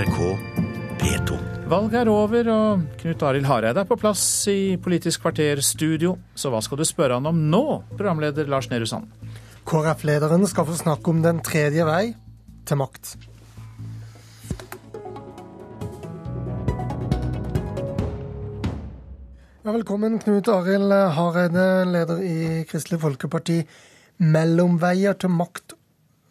NRK P2. Valget er over, og Knut Arild Hareide er på plass i Politisk kvarter studio. Så hva skal du spørre han om nå, programleder Lars Nehru Sand? KrF-lederen skal få snakke om den tredje vei til makt. Ja, velkommen, Knut Arild Hareide, leder i Kristelig Folkeparti. Mellomveier til makt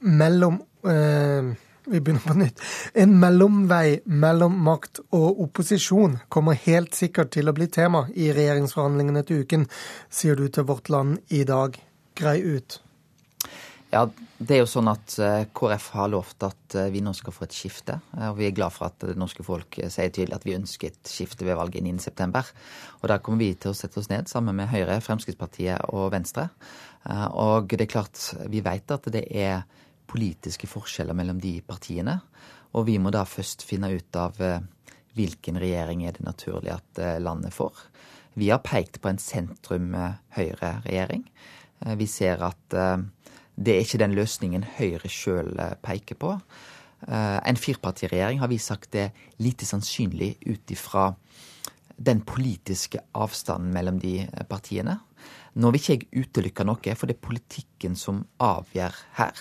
mellom eh, Vi begynner på nytt. En mellomvei mellom makt og opposisjon kommer helt sikkert til å bli tema i regjeringsforhandlingene til uken, sier du til Vårt Land i dag. Grei ut. Ja, det er jo sånn at eh, KrF har lovt at eh, vi nå skal få et skifte. eh, Og vi er glad for at det norske folk sier tydelig at vi ønsker et skifte ved valget 9.9. Og da kommer vi til å sette oss ned sammen med Høyre, Fremskrittspartiet og Venstre. Og det er klart, vi vet at det er politiske forskjeller mellom de partiene. Og vi må da først finne ut av hvilken regjering er det naturlig at landet får. Vi har pekt på en sentrum-høyre-regjering. Vi ser at det er ikke den løsningen Høyre sjøl peker på. En firpartiregjering har vi sagt er lite sannsynlig ut ifra den politiske avstanden mellom de partiene. Nå vil ikke jeg utelukke noe, for det er politikken som avgjør her.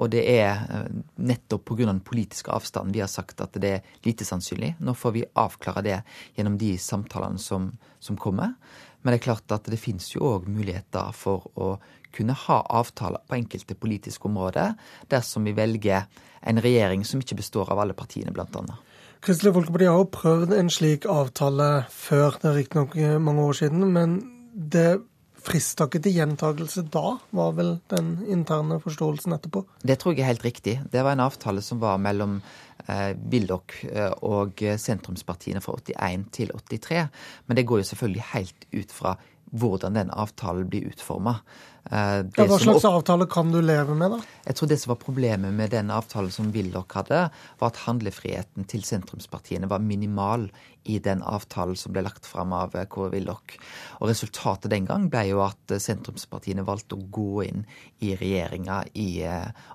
Og det er nettopp pga. den politiske avstanden vi har sagt at det er lite sannsynlig. Nå får vi avklare det gjennom de samtalene som, som kommer. Men det er klart at det finnes jo òg muligheter for å kunne ha avtaler på enkelte politiske områder, dersom vi velger en regjering som ikke består av alle partiene, annet. Kristelig Folkeparti har jo prøvd en slik avtale før, det er riktignok mange år siden. Men det frista ikke til gjentakelse da, var vel den interne forståelsen etterpå? Det tror jeg er helt riktig. Det var en avtale som var mellom eh, Willoch og sentrumspartiene fra 81 til 83. Men det går jo selvfølgelig helt ut fra hvordan den avtalen blir utforma. Ja, hva slags avtale kan du leve med, da? Jeg tror det som var problemet med den avtalen som Willoch hadde, var at handlefriheten til sentrumspartiene var minimal i den avtalen som ble lagt fram av Kåre Willoch. Og resultatet den gang ble jo at sentrumspartiene valgte å gå inn i regjeringa i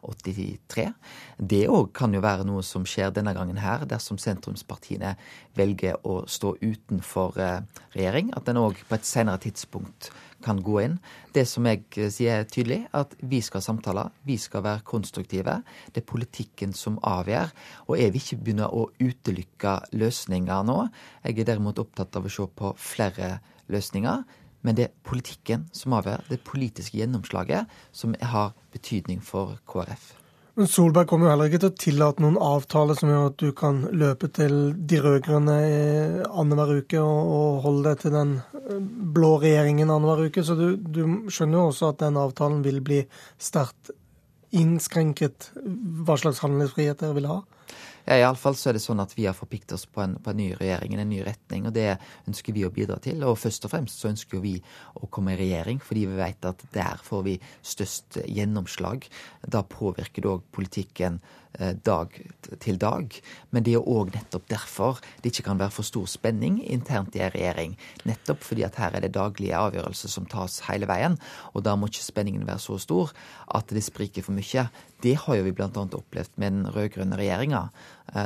83. Det òg kan jo være noe som skjer denne gangen her, dersom sentrumspartiene velger å stå utenfor regjering. At den òg på et senere tidspunkt kan gå inn. Det som jeg sier er tydelig, at vi skal samtale, vi skal være konstruktive. Det er politikken som avgjør. Og jeg vil ikke begynne å utelukke løsninger nå. Jeg er derimot opptatt av å se på flere løsninger. Men det er politikken som avgjør. Det politiske gjennomslaget som har betydning for KrF. Men Solberg kommer jo heller ikke til å tillate noen avtale som gjør at du kan løpe til de rød-grønne annenhver uke og, og holde deg til den blå regjeringen annenhver uke. Så du, du skjønner jo også at den avtalen vil bli sterkt innskrenket hva slags handlingsfrihet dere vil ha? Ja, Iallfall så er det sånn at vi har forpliktet oss på en, på en ny regjering, en ny retning. Og det ønsker vi å bidra til. Og først og fremst så ønsker vi å komme i regjering, fordi vi vet at der får vi størst gjennomslag. Da påvirker det òg politikken dag til dag. Men det er òg nettopp derfor det ikke kan være for stor spenning internt i en regjering. Nettopp fordi at her er det daglige avgjørelser som tas hele veien. Og da må ikke spenningen være så stor at det spriker for mye. Det har jo vi bl.a. opplevd med den rød-grønne regjeringa,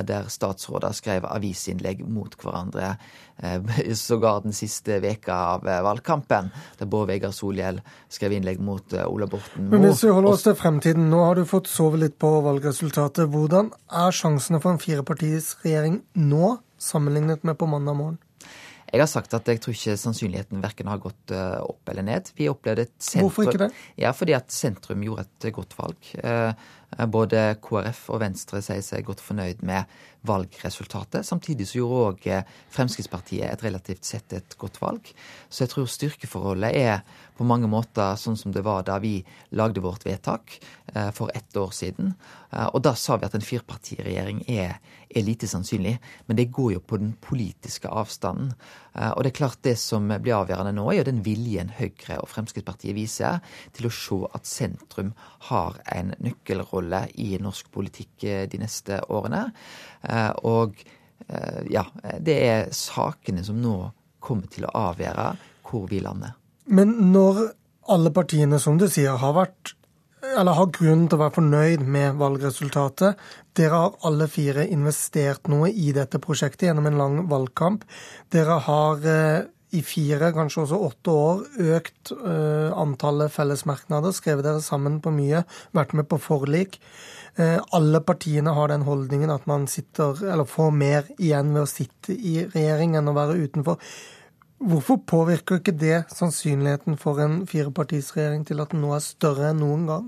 der statsråder skrev avisinnlegg mot hverandre sågar den siste veka av valgkampen, der Bård Vegar Solhjell skrev innlegg mot Ola Borten Moe. Men hvis vi holder oss til fremtiden, nå har du fått sove litt på valgresultatet. Hvordan er sjansene for en firepartiets regjering nå, sammenlignet med på mandag morgen? Jeg har sagt at jeg tror ikke sannsynligheten verken har gått opp eller ned. Vi opplevde et sentrum Hvorfor ikke det? Ja, fordi at sentrum gjorde et godt valg. Både KrF og Venstre sier seg godt fornøyd med valgresultatet. Samtidig så gjorde òg Fremskrittspartiet et relativt sett et godt valg. Så jeg tror styrkeforholdet er på mange måter sånn som det var da vi lagde vårt vedtak for ett år siden. Og da sa vi at en firepartiregjering er, er lite sannsynlig. Men det går jo på den politiske avstanden. Og det er klart det som blir avgjørende nå, er jo den viljen Høyre og Fremskrittspartiet viser til å se at sentrum har en nøkkelrolle i norsk politikk de neste årene. Og ja, det er sakene som nå kommer til å avgjøre hvor vi lander. Men når alle partiene, som du sier, har vært eller har grunn til å være fornøyd med valgresultatet. Dere har alle fire investert noe i dette prosjektet gjennom en lang valgkamp. Dere har eh, i fire, kanskje også åtte år økt uh, antallet fellesmerknader, skrevet dere sammen på mye, vært med på forlik. Uh, alle partiene har den holdningen at man sitter, eller får mer igjen ved å sitte i regjering enn å være utenfor. Hvorfor påvirker ikke det sannsynligheten for en firepartisregjering til at den nå er større enn noen gang?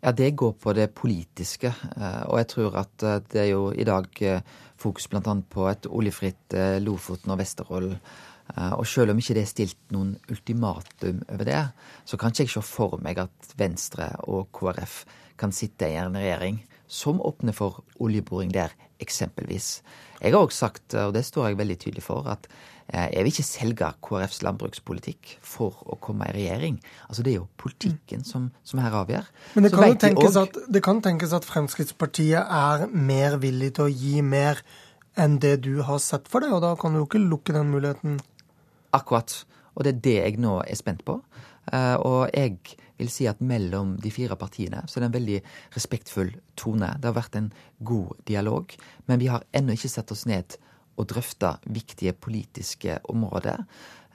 Ja, Det går på det politiske. Eh, og jeg tror at det er jo i dag fokus bl.a. på et oljefritt Lofoten og Vesterålen og selv om ikke det er stilt noen ultimatum over det, så kan ikke jeg se for meg at Venstre og KrF kan sitte i en regjering som åpner for oljeboring der, eksempelvis. Jeg har òg sagt, og det står jeg veldig tydelig for, at eh, jeg vil ikke selge KrFs landbrukspolitikk for å komme i regjering. Altså Det er jo politikken som, som her avgjør. Men det kan, tenkes også... at, det kan tenkes at Fremskrittspartiet er mer villig til å gi mer enn det du har sett for deg, og da kan du jo ikke lukke den muligheten Akkurat. Og det er det jeg nå er spent på. Uh, og jeg vil si at mellom de fire partiene så er det en veldig respektfull tone. Det har vært en god dialog, men vi har ennå ikke satt oss ned og drøfta viktige politiske områder.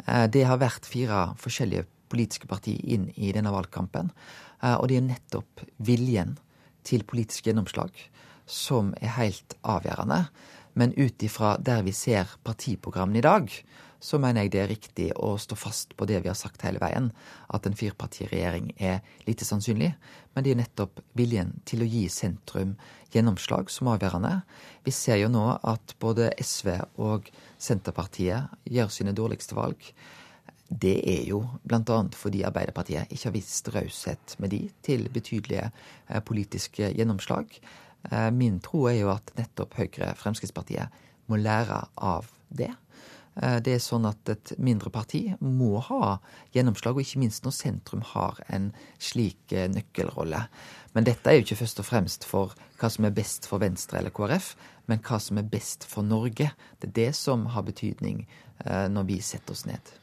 Uh, det har vært fire forskjellige politiske partier inn i denne valgkampen. Uh, og det er nettopp viljen til politisk gjennomslag som er helt avgjørende. Men ut ifra der vi ser partiprogrammene i dag, så mener jeg det er riktig å stå fast på det vi har sagt hele veien, at en firepartiregjering er lite sannsynlig. Men det er nettopp viljen til å gi sentrum gjennomslag som er avgjørende. Vi ser jo nå at både SV og Senterpartiet gjør sine dårligste valg. Det er jo bl.a. fordi Arbeiderpartiet ikke har vist raushet med de til betydelige eh, politiske gjennomslag. Eh, min tro er jo at nettopp Høyre, Fremskrittspartiet, må lære av det. Eh, det er sånn at et mindre parti må ha gjennomslag, og ikke minst når sentrum har en slik eh, nøkkelrolle. Men dette er jo ikke først og fremst for hva som er best for Venstre eller KrF, men hva som er best for Norge. Det er det som har betydning eh, når vi setter oss ned.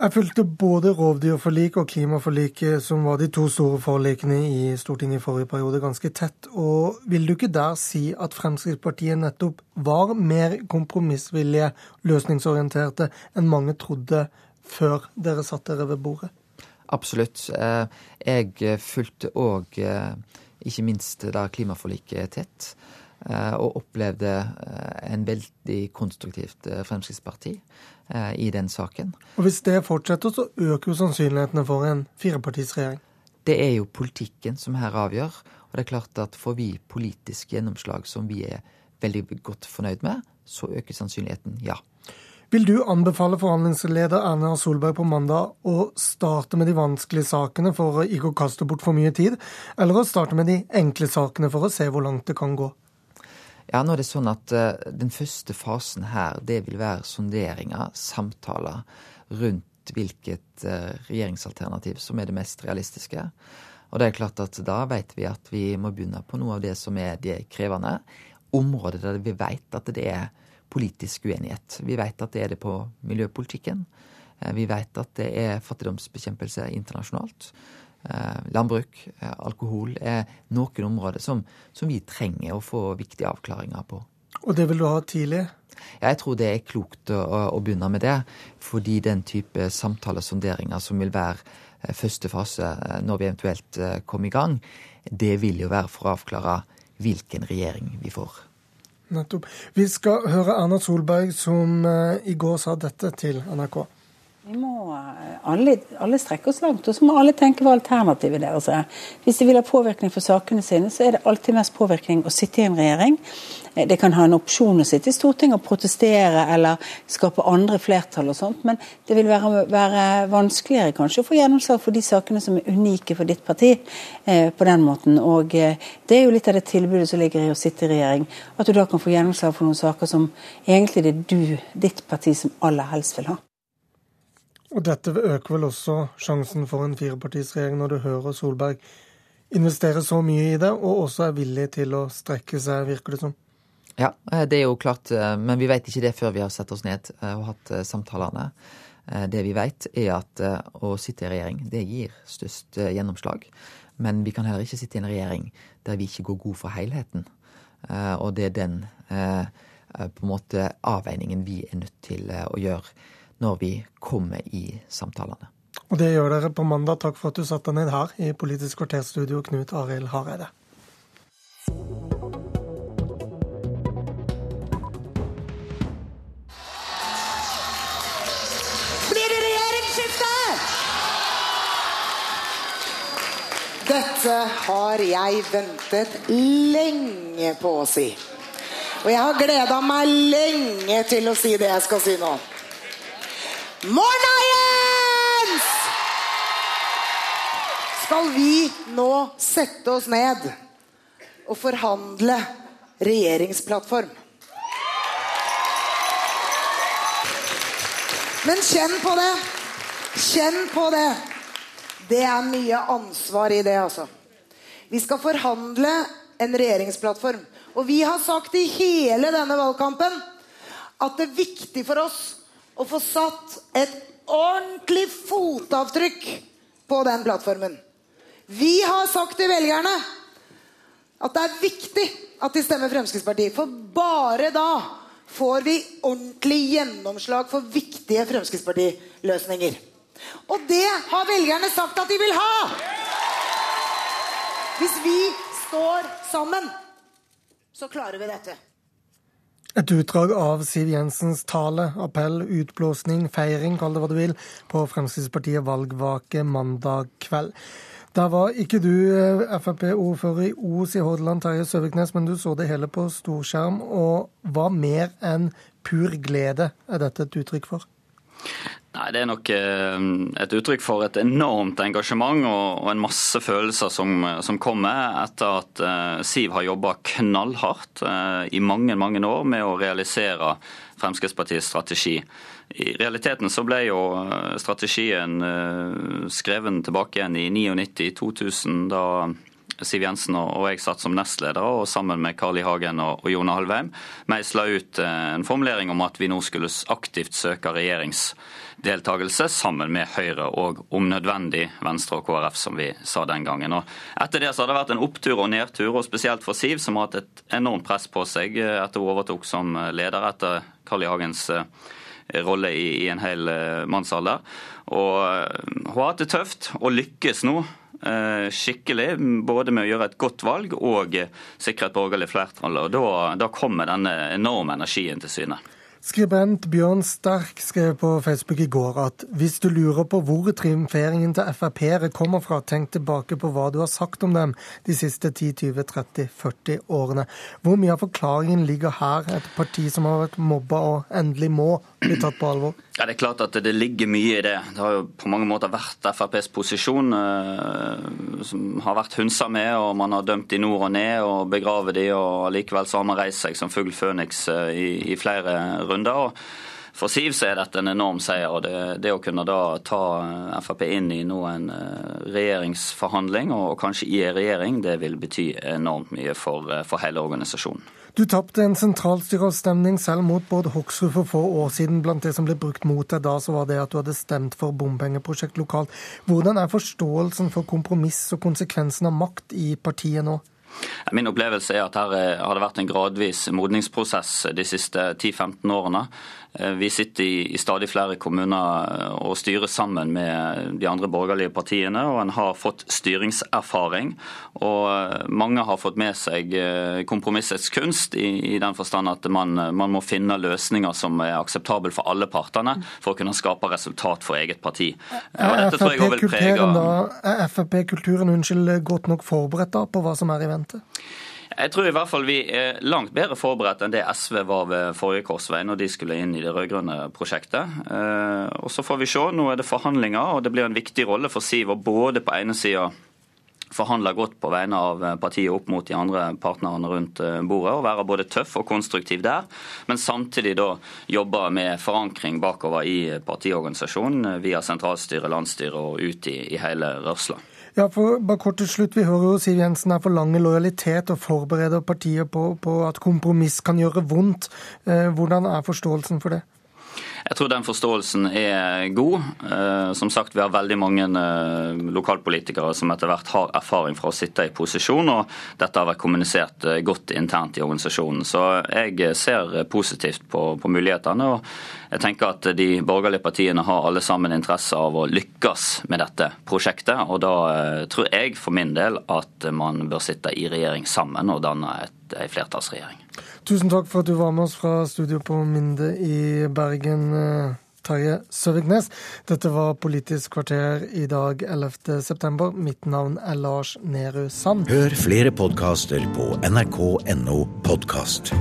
Jeg fulgte både rovdyrforlik og klimaforliket, som var de to store forlikene i Stortinget i forrige periode, ganske tett. Og vil du ikke der si at Fremskrittspartiet nettopp var mer kompromissvillige, løsningsorienterte, enn mange trodde før dere satt dere ved bordet? Absolutt. Eh, jeg fulgte òg eh, ikke minst da klimaforliket tett. Eh, og opplevde eh, en veldig konstruktivt eh, Fremskrittsparti i den saken. Og Hvis det fortsetter, så øker jo sannsynlighetene for en firepartisregjering? Det er jo politikken som her avgjør. Og det er klart at får vi politisk gjennomslag som vi er veldig godt fornøyd med, så øker sannsynligheten ja. Vil du anbefale forhandlingsleder Erna Solberg på mandag å starte med de vanskelige sakene for å ikke kaste bort for mye tid, eller å starte med de enkle sakene for å se hvor langt det kan gå? Ja, nå er det sånn at uh, Den første fasen her, det vil være sonderinger, samtaler rundt hvilket uh, regjeringsalternativ som er det mest realistiske. Og det er klart at da vet vi at vi må begynne på noe av det som er det krevende. Områder der vi vet at det er politisk uenighet. Vi vet at det er det på miljøpolitikken. Uh, vi vet at det er fattigdomsbekjempelse internasjonalt. Eh, landbruk, eh, alkohol er noen områder som, som, vi trenger å få viktige avklaringer på. Og det vil du ha tidlig? Ja, jeg tror det er klokt å, å begynne med det. Fordi den type samtaler sonderinger som vil være eh, første fase når vi eventuelt kommer i gang, det vil jo være for å avklare hvilken regjering vi får. Nettopp. Vi skal høre Erna Solberg som i går sa dette til NRK. Vi må eh, alle, alle strekke oss langt, og så må alle tenke hva alternativet deres er. Hvis de vil ha påvirkning for sakene sine, så er det alltid mest påvirkning å sitte i en regjering. Eh, det kan ha en opsjon å sitte i Stortinget og protestere eller skape andre flertall og sånt, men det vil være, være vanskeligere kanskje å få gjennomslag for de sakene som er unike for ditt parti eh, på den måten. Og eh, det er jo litt av det tilbudet som ligger i å sitte i regjering, at du da kan få gjennomslag for noen saker som egentlig det er du, ditt parti, som aller helst vil ha. Og dette øker vel også sjansen for en firepartisregjering når du hører Solberg investere så mye i det, og også er villig til å strekke seg, virker det som. Ja, eh, det er jo klart, eh, men vi vet ikke det før vi har satt oss ned eh, og hatt samtalene. Det vi vet, er at å sitte i regjering, det gir størst gjennomslag. Men vi kan heller ikke sitte i en regjering der vi ikke går god for helheten. Og det er den på en måte avveiningen vi er nødt til å gjøre når vi kommer i samtalene. Og det gjør dere på mandag. Takk for at du satte deg ned her i Politisk kvarterstudio, Knut Arild Hareide. Blir det regjeringsskifte? Dette har jeg ventet lenge på å si. Og jeg har gleda meg lenge til å si det jeg skal si nå. Morna, Jens! Skal vi nå sette oss ned og forhandle regjeringsplattform? Men kjenn på det. Kjenn på det. Det er mye ansvar i det, altså. Vi skal forhandle en regjeringsplattform. Og vi har sagt i hele denne valgkampen at det er viktig for oss å få satt et ordentlig fotavtrykk på den plattformen. Vi har sagt til velgerne at det er viktig at de stemmer Fremskrittspartiet. For bare da får vi ordentlig gjennomslag for viktige Fremskrittspartiløsninger. Og det har velgerne sagt at de vil ha! Hvis vi står sammen, så klarer vi dette. Et utdrag av Siv Jensens tale, appell, utblåsning, feiring, kall det hva du vil, på Fremskrittspartiet valgvake mandag kveld. Der var ikke du eh, Frp-ordfører i Os i Hordaland, Terje Søviknes, men du så det hele på storskjerm. Og hva mer enn pur glede er dette et uttrykk for? Nei, Det er nok eh, et uttrykk for et enormt engasjement og en masse følelser som, som kommer etter at eh, Siv har jobba knallhardt eh, i mange mange år med å realisere Fremskrittspartiets strategi. I realiteten så ble jo strategien skreven tilbake igjen i 99-2000, da Siv Jensen og jeg satt som nestleder, og sammen med Carl I. Hagen og Jone Halvheim meisla ut eh, en formulering om at vi nå skulle aktivt søke regjeringsdeltakelse sammen med Høyre og om nødvendig Venstre og KrF, som vi sa den gangen. Og etter det så har det vært en opptur og nedtur, og spesielt for Siv, som har hatt et enormt press på seg eh, etter hun overtok som leder etter Carl I. Hagens eh, rolle i, en hel mannsalder. Og hun har hatt det tøft, og lykkes nå Eh, skikkelig, både med å gjøre et godt valg og sikre et borgerlig flertall. og Da, da kommer denne enorme energien til syne. Skribent Bjørn Sterk skrev på Facebook i går at hvis du lurer på hvor triumferingen til Frp-ere kommer fra, tenk tilbake på hva du har sagt om dem de siste 10-20-30-40 årene. Hvor mye av forklaringen ligger her, et parti som har vært mobba og endelig må bli tatt på alvor? Ja, Det er klart at det ligger mye i det. Det har jo på mange måter vært FrPs posisjon eh, som har vært hunsa med, og man har dømt de nord og ned og begravet de, og likevel så har man reist seg som fugl føniks eh, i, i flere runder runder. og for Siv så er dette en enorm seier. og det, det, å kunne da ta Frp inn i nå en regjeringsforhandling, og kanskje i en regjering, det vil bety enormt mye for, eh, for hele organisasjonen. Du tapte en sentralstyreavstemning selv mot Bård Hoksrud for få år siden. Blant det som ble brukt mot deg da, så var det at du hadde stemt for bompengeprosjekt lokalt. Hvordan er forståelsen for kompromiss og konsekvensen av makt i partiet nå? Min opplevelse er at her eh, har det vært en gradvis modningsprosess de siste 10-15 årene. Eh, vi sitter i, stadig flere kommuner eh, og styrer sammen med de andre borgerlige partiene, og en har fått styringserfaring. Og eh, mange har fått med seg kompromissets kunst, i, den forstand at man, man, må finne løsninger som er akseptable for alle partene, for å kunne skape resultat for eget parti. Er Frp-kulturen godt nok forberedt da på hva som er i vente? Jeg tror i hvert fall vi er langt bedre forberedt enn det SV var ved forrige korsvei, når de skulle inn i det rød-grønne prosjektet. Eh, og Så får vi se. Nå er det forhandlinger, og det blir en viktig rolle for Siv å både på ene sida forhandle godt på vegne av partiet opp mot de andre partnerne rundt eh, bordet, og være både tøff og konstruktiv der, men samtidig da jobbe med forankring bakover i partiorganisasjonen via sentralstyre, landsstyre og ut i, i hele rørsla. Ja, for bare kort til slutt. Vi hører jo Siv Jensen her forlange lojalitet og forbereder partiet på, på, at kompromiss kan gjøre vondt. Eh, hvordan er forståelsen for det? Jeg tror den forståelsen er god. Eh, som sagt, Vi har veldig mange eh, lokalpolitikere som etter hvert har erfaring fra å sitte i posisjon, og dette har vært kommunisert eh, godt internt i organisasjonen. Så jeg ser positivt på, på mulighetene. og jeg tenker at De borgerlige partiene har alle sammen interesse av å lykkes med dette prosjektet. og Da tror jeg for min del at man bør sitte i regjering sammen og danne et, en flertallsregjering. Tusen takk for at du var med oss fra studio på Minde i Bergen. Eh, Terje Søviknes. Dette var Politisk kvarter i dag 11.9. Mitt navn er Lars Nehru Sand. Hør flere podkaster på nrk.no podkast.